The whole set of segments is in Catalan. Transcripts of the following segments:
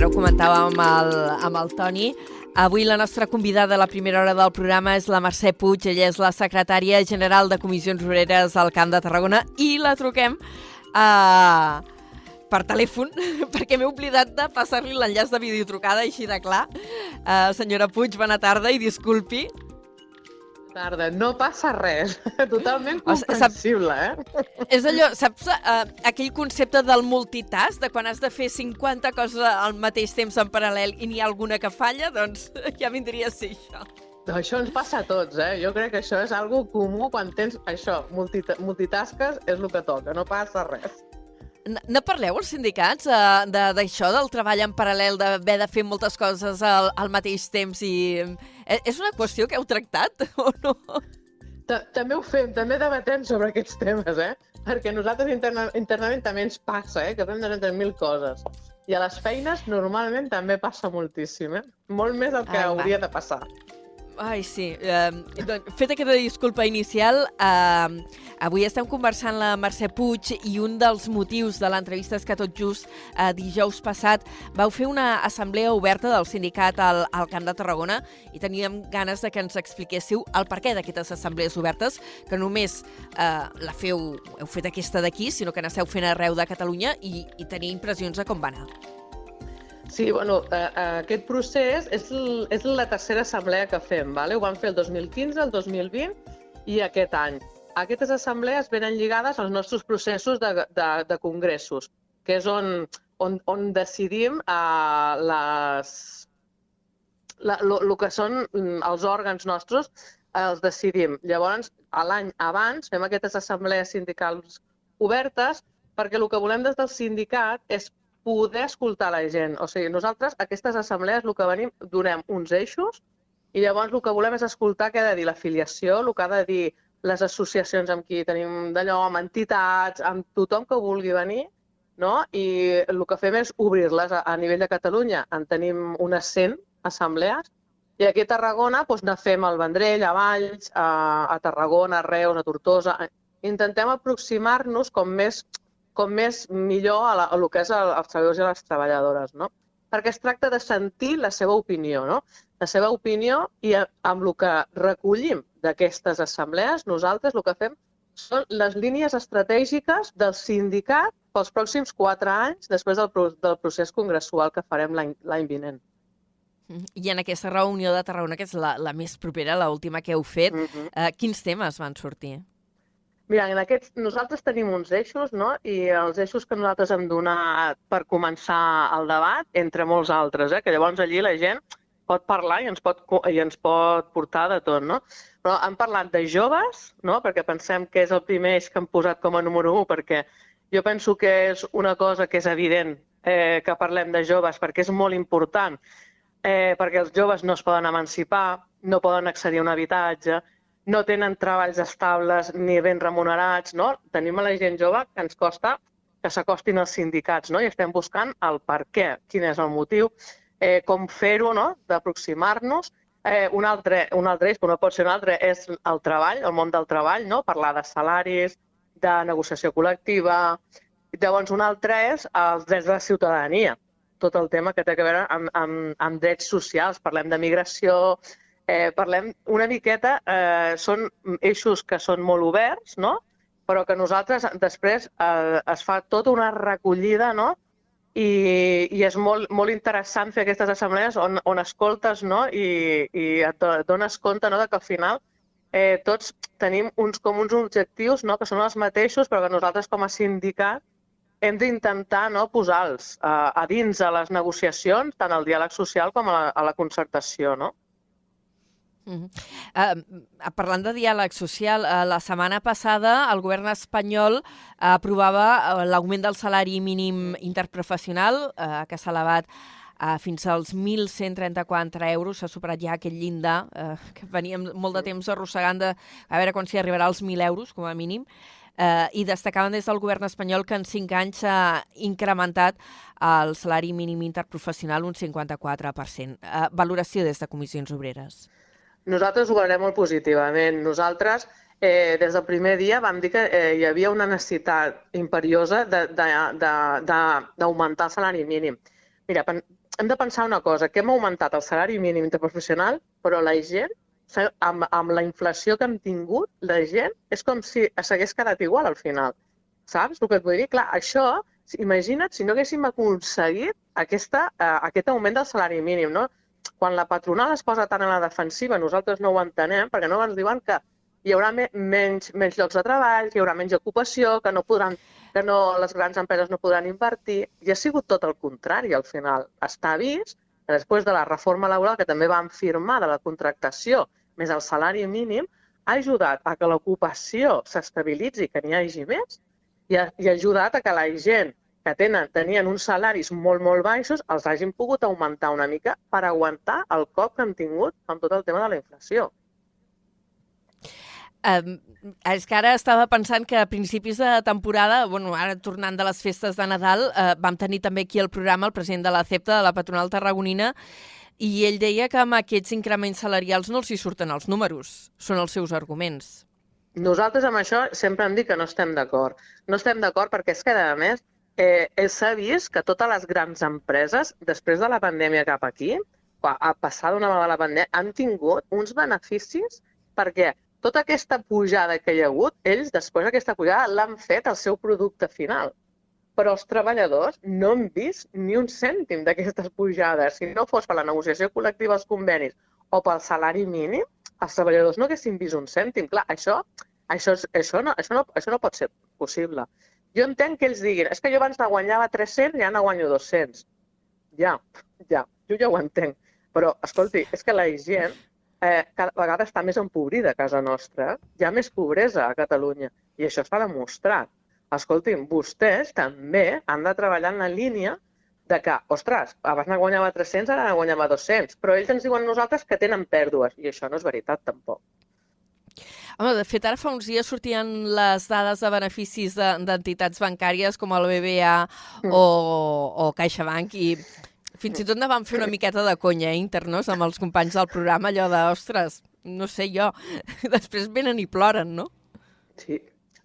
ara ho comentàvem amb el, amb el Toni, Avui la nostra convidada a la primera hora del programa és la Mercè Puig, ella és la secretària general de Comissions Obreres al Camp de Tarragona i la truquem uh, per telèfon perquè m'he oblidat de passar-li l'enllaç de videotrucada així de clar. Uh, senyora Puig, bona tarda i disculpi tarda. No passa res. Totalment comprensible, eh? És allò, saps uh, aquell concepte del multitask, de quan has de fer 50 coses al mateix temps en paral·lel i n'hi ha alguna que falla? Doncs ja vindria a ser això. Això ens passa a tots, eh? Jo crec que això és algo comú quan tens això, multita multitasques és el que toca, no passa res. Ne parleu als sindicats uh, d'això, de, del treball en paral·lel, d'haver de fer moltes coses al, al mateix temps i... Eh, és una qüestió que heu tractat o no? També ho fem, també debatem sobre aquests temes, eh? Perquè nosaltres interna internament també ens passa, eh? Que fem de mil coses. I a les feines normalment també passa moltíssim, eh? Molt més del que ah, hauria va. de passar. Ai, sí. Doncs, feta aquesta disculpa inicial, uh, avui estem conversant la Mercè Puig i un dels motius de l'entrevista és que tot just uh, dijous passat vau fer una assemblea oberta del sindicat al, al Camp de Tarragona i teníem ganes de que ens expliquéssiu el perquè d'aquestes assemblees obertes, que només uh, la feu, heu fet aquesta d'aquí, sinó que n'esteu fent arreu de Catalunya i, i tenia impressions de com va anar. Sí, bueno, eh, aquest procés és, és la tercera assemblea que fem. Vale? Ho vam fer el 2015, el 2020 i aquest any. Aquestes assemblees venen lligades als nostres processos de, de, de congressos, que és on, on, on decidim eh, les, la, lo, lo que són mm, els òrgans nostres, els decidim. Llavors, l'any abans fem aquestes assemblees sindicals obertes perquè el que volem des del sindicat és poder escoltar la gent. O sigui, nosaltres, aquestes assemblees, el que venim, donem uns eixos i llavors el que volem és escoltar què ha de dir l'afiliació, el que ha de dir les associacions amb qui tenim d'allò, amb entitats, amb tothom que vulgui venir, no? i el que fem és obrir-les a, a nivell de Catalunya. En tenim unes 100 assemblees i aquí a Tarragona doncs, ne fem al Vendrell, a Valls, a, a Tarragona, a Reus, a Tortosa. Intentem aproximar-nos com més com més millor a, la, a el que és el, els treballadors i les treballadores, no? Perquè es tracta de sentir la seva opinió, no? La seva opinió i amb el que recollim d'aquestes assemblees, nosaltres el que fem són les línies estratègiques del sindicat pels pròxims quatre anys després del, del procés congressual que farem l'any vinent. I en aquesta reunió de Tarragona, que és la, la més propera, l'última que heu fet, uh -huh. eh, quins temes van sortir? Mira, en aquests, nosaltres tenim uns eixos, no? I els eixos que nosaltres hem donat per començar el debat, entre molts altres, eh? que llavors allí la gent pot parlar i ens pot, i ens pot portar de tot, no? Però han parlat de joves, no? perquè pensem que és el primer eix que han posat com a número 1, perquè jo penso que és una cosa que és evident eh, que parlem de joves, perquè és molt important, eh, perquè els joves no es poden emancipar, no poden accedir a un habitatge, no tenen treballs estables ni ben remunerats, no? Tenim a la gent jove que ens costa que s'acostin als sindicats, no? I estem buscant el per què, quin és el motiu, eh, com fer-ho, no? D'aproximar-nos. Eh, un, altre, un altre eix, però no pot ser un altre, és el treball, el món del treball, no? Parlar de salaris, de negociació col·lectiva. Llavors, un altre és els drets de la ciutadania, tot el tema que té a veure amb, amb, amb drets socials. Parlem de migració, eh, parlem una miqueta, eh, són eixos que són molt oberts, no? però que nosaltres després eh, es fa tota una recollida no? I, i és molt, molt interessant fer aquestes assemblees on, on escoltes no? I, i et dones compte no? de que al final eh, tots tenim uns, com uns objectius no? que són els mateixos, però que nosaltres com a sindicat hem d'intentar no, posar-los a, a dins de les negociacions, tant al diàleg social com a la, a la concertació. No? Uh -huh. uh, parlant de diàleg social, uh, la setmana passada el govern espanyol uh, aprovava uh, l'augment del salari mínim interprofessional, uh, que s'ha elevat uh, fins als 1.134 euros. S'ha superat ja aquell llindar uh, que veníem molt de temps arrossegant de a veure quan s'hi arribarà als 1.000 euros, com a mínim. Uh, I destacaven des del govern espanyol que en 5 anys s'ha incrementat el salari mínim interprofessional un 54%. Uh, valoració des de Comissions Obreres. Nosaltres ho veurem molt positivament. Nosaltres, eh, des del primer dia, vam dir que eh, hi havia una necessitat imperiosa d'augmentar el salari mínim. Mira, hem de pensar una cosa, que hem augmentat el salari mínim interprofessional, però la gent, amb, amb la inflació que hem tingut, la gent és com si s'hagués quedat igual al final. Saps el que et vull dir? Clar, això, imagina't si no haguéssim aconseguit aquesta, uh, aquest augment del salari mínim, no? Quan la patronal es posa tant a la defensiva, nosaltres no ho entenem, perquè no ens diuen que hi haurà me menys, menys llocs de treball, que hi haurà menys ocupació, que no podran que no, les grans empreses no podran invertir, i ha sigut tot el contrari al final. Està vist que després de la reforma laboral que també van firmar de la contractació més el salari mínim, ha ajudat a que l'ocupació s'estabilitzi, que n'hi hagi més, i ha, i ha ajudat a que la gent que tenen, tenien uns salaris molt, molt baixos, els hagin pogut augmentar una mica per aguantar el cop que han tingut amb tot el tema de la inflació. Um, és que ara estava pensant que a principis de temporada, bueno, ara tornant de les festes de Nadal, uh, vam tenir també aquí el programa el president de la CEPTA, de la patronal tarragonina, i ell deia que amb aquests increments salarials no els hi surten els números, són els seus arguments. Nosaltres amb això sempre hem dit que no estem d'acord. No estem d'acord perquè és que, a més, eh, s'ha vist que totes les grans empreses, després de la pandèmia cap aquí, a passar d'una vegada la pandèmia, han tingut uns beneficis perquè tota aquesta pujada que hi ha hagut, ells després d'aquesta pujada l'han fet al seu producte final. Però els treballadors no han vist ni un cèntim d'aquestes pujades. Si no fos per la negociació col·lectiva als convenis o pel salari mínim, els treballadors no haguessin vist un cèntim. Clar, això, això, això, no, això, no, això no pot ser possible. Jo entenc que ells diguin, és que jo abans guanyava 300 i ara guanyo 200. Ja, ja, jo ja ho entenc. Però, escolti, és que la gent eh, cada vegada està més empobrida a casa nostra. Hi ha més pobresa a Catalunya i això s'ha demostrat. Escolti'm, vostès també han de treballar en la línia de que, ostres, abans ne guanyava 300, ara ne guanyava 200, però ells ens diuen nosaltres que tenen pèrdues, i això no és veritat tampoc. Home, de fet, ara fa uns dies sortien les dades de beneficis d'entitats de, bancàries com el BBA mm. o, o CaixaBank i fins i tot ne vam fer una miqueta de conya, eh, internos, amb els companys del programa, allò de, ostres, no sé jo, després venen i ploren, no? Sí,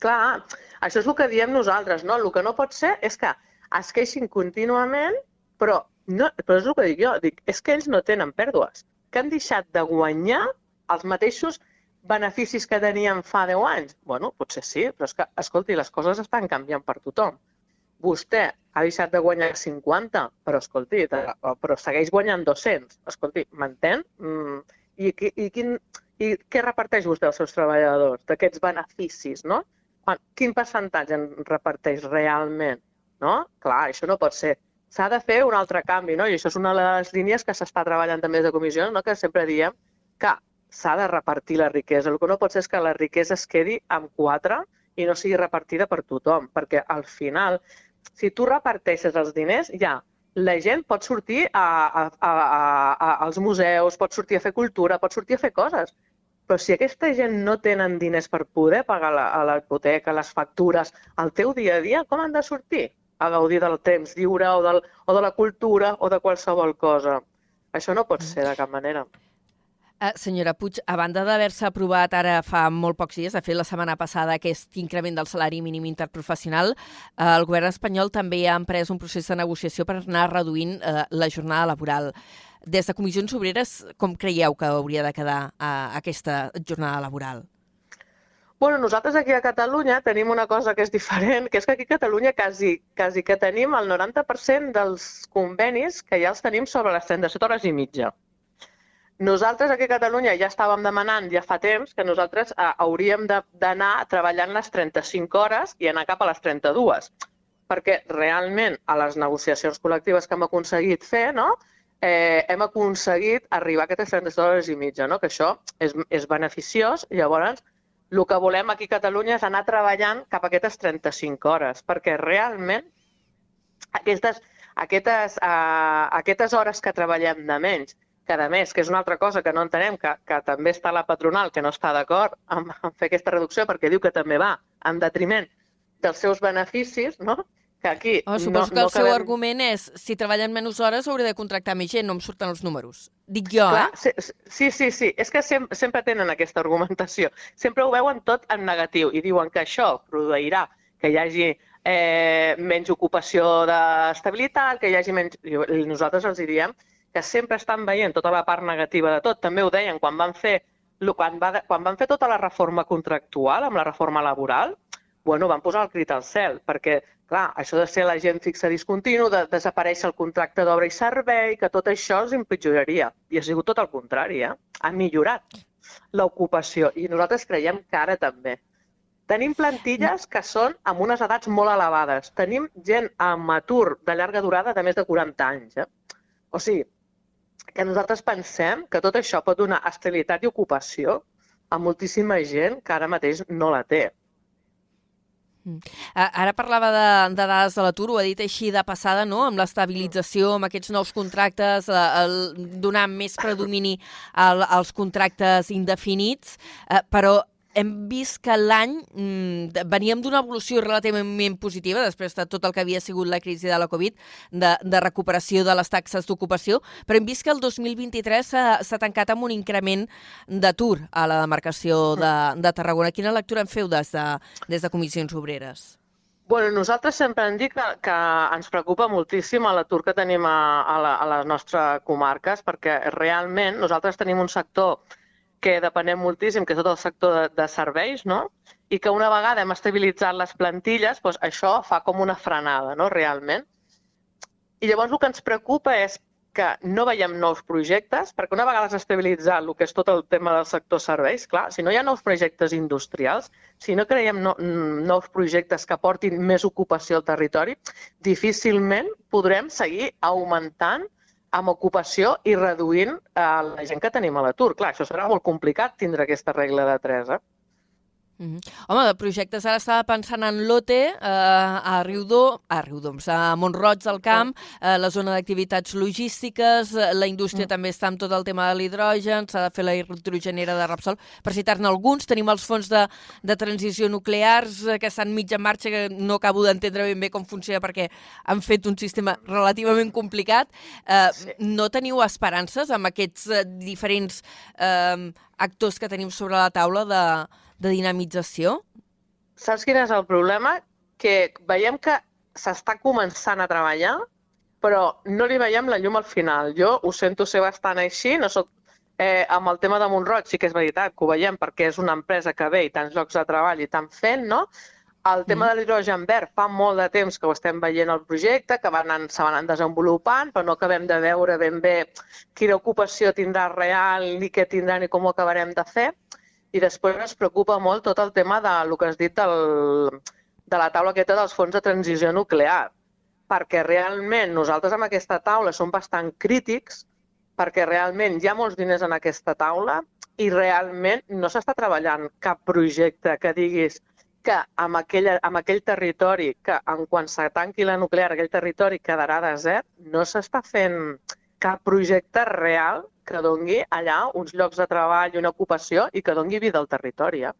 clar, això és el que diem nosaltres, no? El que no pot ser és que es queixin contínuament, però, no, però és el que dic jo, dic, és que ells no tenen pèrdues, que han deixat de guanyar els mateixos beneficis que tenien fa 10 anys. Bueno, potser sí, però és que, escolti, les coses estan canviant per tothom vostè ha deixat de guanyar 50, però escolti, però segueix guanyant 200. Escolti, m'entén? Mm, i, i, quin, I què reparteix vostè als seus treballadors d'aquests beneficis, no? Quin percentatge en reparteix realment? No? Clar, això no pot ser. S'ha de fer un altre canvi, no? I això és una de les línies que s'està treballant també des de comissió, no? que sempre diem que s'ha de repartir la riquesa. El que no pot ser és que la riquesa es quedi amb quatre i no sigui repartida per tothom, perquè al final si tu reparteixes els diners, ja, la gent pot sortir a, a, a, a, als museus, pot sortir a fer cultura, pot sortir a fer coses. Però si aquesta gent no tenen diners per poder pagar la hipoteca, les factures, el teu dia a dia, com han de sortir? A gaudir del temps lliure o, del, o de la cultura o de qualsevol cosa. Això no pot ser de cap manera. Uh, senyora Puig, a banda d'haver-se aprovat ara fa molt pocs dies, de fet la setmana passada, aquest increment del salari mínim interprofessional, uh, el govern espanyol també ha emprès un procés de negociació per anar reduint uh, la jornada laboral. Des de Comissions Obreres, com creieu que hauria de quedar uh, aquesta jornada laboral? Bueno, nosaltres aquí a Catalunya tenim una cosa que és diferent, que és que aquí a Catalunya quasi, quasi que tenim el 90% dels convenis que ja els tenim sobre les 37 hores i mitja. Nosaltres aquí a Catalunya ja estàvem demanant ja fa temps que nosaltres eh, hauríem d'anar treballant les 35 hores i anar cap a les 32, perquè realment a les negociacions col·lectives que hem aconseguit fer, no? eh, hem aconseguit arribar a aquestes 32 hores i mitja, no? que això és, és beneficiós. Llavors, el que volem aquí a Catalunya és anar treballant cap a aquestes 35 hores, perquè realment aquestes, aquestes, uh, aquestes hores que treballem de menys que a més, que és una altra cosa que no entenem, que, que també està la patronal que no està d'acord amb, amb fer aquesta reducció perquè diu que també va en detriment dels seus beneficis, no? que aquí... Oh, suposo no, que el no seu argument és si treballen menys hores hauré de contractar més gent, no em surten els números. Dic jo, Clar, eh? Sí, sí, sí. És que sem sempre tenen aquesta argumentació. Sempre ho veuen tot en negatiu i diuen que això produirà que hi hagi eh, menys ocupació d'estabilitat, que hi hagi menys... Nosaltres els diem que sempre estan veient tota la part negativa de tot. També ho deien quan van fer quan, va, quan van fer tota la reforma contractual, amb la reforma laboral, bueno, van posar el crit al cel, perquè, clar, això de ser l'agent fixa discontinu, de desaparèixer el contracte d'obra i servei, que tot això els empitjoraria. I ha sigut tot el contrari, eh? Ha millorat l'ocupació i nosaltres creiem que ara també. Tenim plantilles que són amb unes edats molt elevades. Tenim gent amb atur de llarga durada de més de 40 anys. Eh? O sigui, que nosaltres pensem que tot això pot donar estabilitat i ocupació a moltíssima gent que ara mateix no la té. Mm. Ara parlava de, de dades de l'atur, ho ha dit així de passada, no? amb l'estabilització, amb aquests nous contractes, eh, el, donar més predomini al, als contractes indefinits, eh, però hem vist que l'any mmm, veníem d'una evolució relativament positiva després de tot el que havia sigut la crisi de la Covid, de, de recuperació de les taxes d'ocupació, però hem vist que el 2023 s'ha tancat amb un increment d'atur a la demarcació de, de Tarragona. Quina lectura en feu des de, des de Comissions Obreres? Bueno, nosaltres sempre hem dit que, que ens preocupa moltíssim l'atur que tenim a, a, la, a les nostres comarques, perquè realment nosaltres tenim un sector que depenem moltíssim, que és tot el sector de, de serveis, no? i que una vegada hem estabilitzat les plantilles, doncs això fa com una frenada, no? realment. I llavors el que ens preocupa és que no veiem nous projectes, perquè una vegada s'ha estabilitzat el que és tot el tema del sector serveis, clar, si no hi ha nous projectes industrials, si no creiem no, nous projectes que portin més ocupació al territori, difícilment podrem seguir augmentant amb ocupació i reduint eh, la gent que tenim a l'atur. Clar, això serà molt complicat tindre aquesta regla de 3, eh? Mm -hmm. Home, de projectes ara estava pensant en l'OTE, eh, a Riudor, a Riudoms, a Montroig del Camp, eh, la zona d'activitats logístiques, eh, la indústria mm. també està amb tot el tema de l'hidrogen, s'ha de fer la hidrogenera de Repsol. Per citar-ne alguns, tenim els fons de, de transició nuclears eh, que estan mig en marxa, que no acabo d'entendre ben bé com funciona perquè han fet un sistema relativament complicat. Eh, sí. No teniu esperances amb aquests eh, diferents eh, actors que tenim sobre la taula de de dinamització? Saps quin és el problema? Que veiem que s'està començant a treballar, però no li veiem la llum al final. Jo ho sento ser bastant així, no soc eh, amb el tema de Montroig sí que és veritat que ho veiem perquè és una empresa que ve i tants llocs de treball i tant fent, no? El tema mm. de l'hidrogen verd fa molt de temps que ho estem veient el projecte, que van, se van desenvolupant, però no acabem de veure ben bé quina ocupació tindrà real, ni què tindrà, ni com ho acabarem de fer. I després ens preocupa molt tot el tema de el que has dit del, de la taula aquesta dels fons de transició nuclear, perquè realment nosaltres amb aquesta taula som bastant crítics perquè realment hi ha molts diners en aquesta taula i realment no s'està treballant cap projecte que diguis que amb aquell, amb aquell territori, que en quan se tanqui la nuclear, aquell territori quedarà desert, no s'està fent cap projecte real que dongui allà uns llocs de treball una ocupació i que dongui vida al territori. Eh?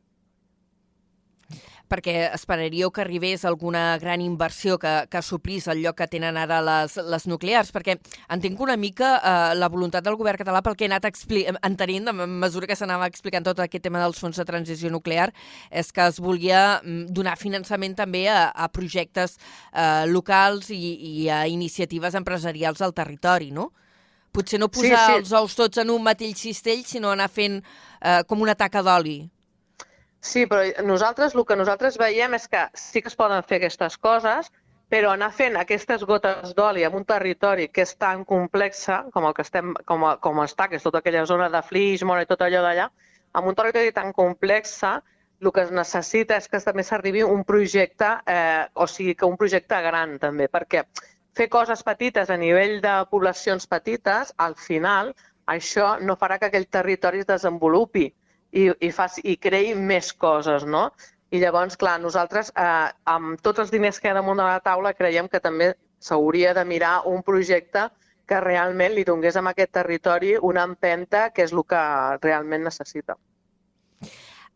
perquè esperaríeu que arribés alguna gran inversió que, que suplís el lloc que tenen ara les, les nuclears, perquè entenc una mica eh, la voluntat del govern català pel que he anat entenent a mesura que s'anava explicant tot aquest tema dels fons de transició nuclear, és que es volia mm, donar finançament també a, a projectes eh, locals i, i a iniciatives empresarials del territori, no? Potser no posar sí, sí. els ous tots en un mateix cistell, sinó anar fent eh, com una taca d'oli. Sí, però nosaltres, el que nosaltres veiem és que sí que es poden fer aquestes coses, però anar fent aquestes gotes d'oli en un territori que és tan complexa com el que estem, com, a, com està, que és tota aquella zona de Flixmore i tot allò d'allà, en un territori tan complexa, el que es necessita és que també s'arribi un projecte, eh, o sigui, que un projecte gran també, perquè fer coses petites a nivell de poblacions petites, al final això no farà que aquell territori es desenvolupi i, i, faci, i creï més coses, no? I llavors, clar, nosaltres, eh, amb tots els diners que hi ha damunt de la taula, creiem que també s'hauria de mirar un projecte que realment li donés a aquest territori una empenta que és el que realment necessita.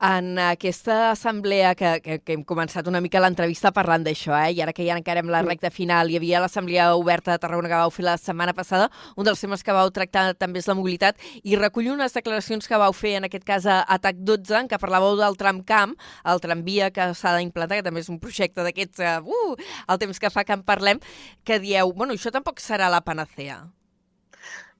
En aquesta assemblea que, que, que hem començat una mica l'entrevista parlant d'això, eh? i ara que ja encarem la recta final, hi havia l'assemblea oberta de Tarragona que vau fer la setmana passada, un dels temes que vau tractar també és la mobilitat, i recollir unes declaracions que vau fer, en aquest cas a ATAC 12, en què parlàveu del tramcamp, el tramvia que s'ha d'implantar, que també és un projecte d'aquests, uh, uh, el temps que fa que en parlem, que dieu, bueno, això tampoc serà la panacea.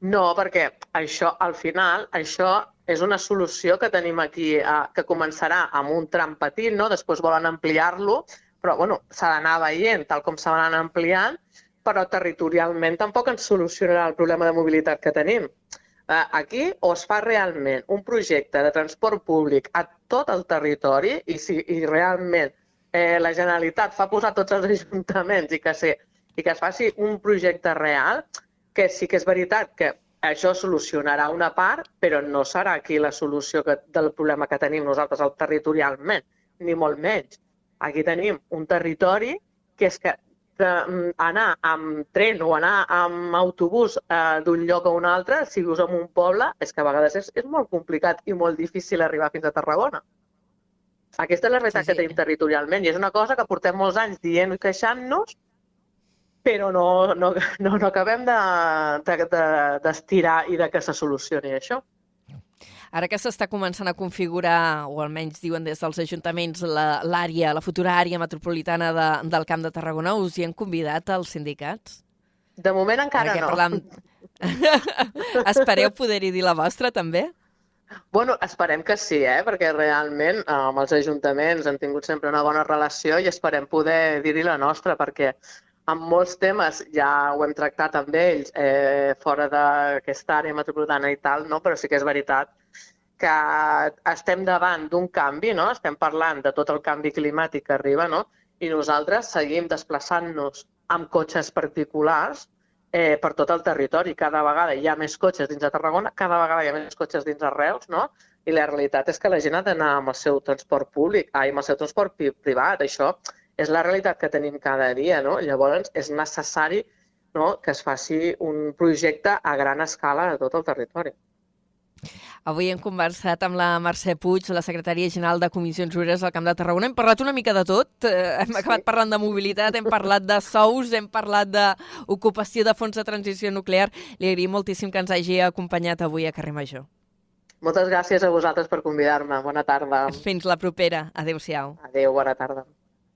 No, perquè això, al final, això és una solució que tenim aquí, eh, que començarà amb un tram petit, no? després volen ampliar-lo, però bueno, s'ha d'anar veient tal com s'ha d'anar ampliant, però territorialment tampoc ens solucionarà el problema de mobilitat que tenim. Eh, aquí o es fa realment un projecte de transport públic a tot el territori i si i realment eh, la Generalitat fa posar tots els ajuntaments i que, sé, i que es faci un projecte real, que sí que és veritat que això solucionarà una part, però no serà aquí la solució que, del problema que tenim nosaltres al territorialment, ni molt menys. Aquí tenim un territori que és que mm, anar amb tren o anar amb autobús eh, d'un lloc a un altre, si vius en un poble, és que a vegades és, és molt complicat i molt difícil arribar fins a Tarragona. Aquesta és la realitat sí, sí. que tenim territorialment i és una cosa que portem molts anys dient i queixant-nos però no, no, no, no acabem d'estirar de, de, i de que se solucioni això. Ara que s'està començant a configurar, o almenys diuen des dels ajuntaments, l'àrea, la, la futura àrea metropolitana de, del Camp de Tarragona, us hi han convidat els sindicats? De moment encara no. Parlam... Espereu poder-hi dir la vostra, també? Bueno, esperem que sí, eh? perquè realment eh, amb els ajuntaments hem tingut sempre una bona relació i esperem poder dir-hi la nostra, perquè amb molts temes ja ho hem tractat amb ells eh, fora d'aquesta àrea metropolitana i tal, no? però sí que és veritat que estem davant d'un canvi, no? estem parlant de tot el canvi climàtic que arriba no? i nosaltres seguim desplaçant-nos amb cotxes particulars eh, per tot el territori. Cada vegada hi ha més cotxes dins de Tarragona, cada vegada hi ha més cotxes dins de Reus, no? I la realitat és que la gent ha d'anar amb el seu transport públic, ai, amb el seu transport privat. Això és la realitat que tenim cada dia, no? Llavors, és necessari no, que es faci un projecte a gran escala a tot el territori. Avui hem conversat amb la Mercè Puig, la secretària general de Comissions Obreres del Camp de Tarragona. Hem parlat una mica de tot. Eh, hem sí. acabat parlant de mobilitat, hem parlat de sous, hem parlat d'ocupació de fons de transició nuclear. Li agraïm moltíssim que ens hagi acompanyat avui a Carrer Major. Moltes gràcies a vosaltres per convidar-me. Bona tarda. Fins la propera. Adéu-siau. Adéu, bona tarda.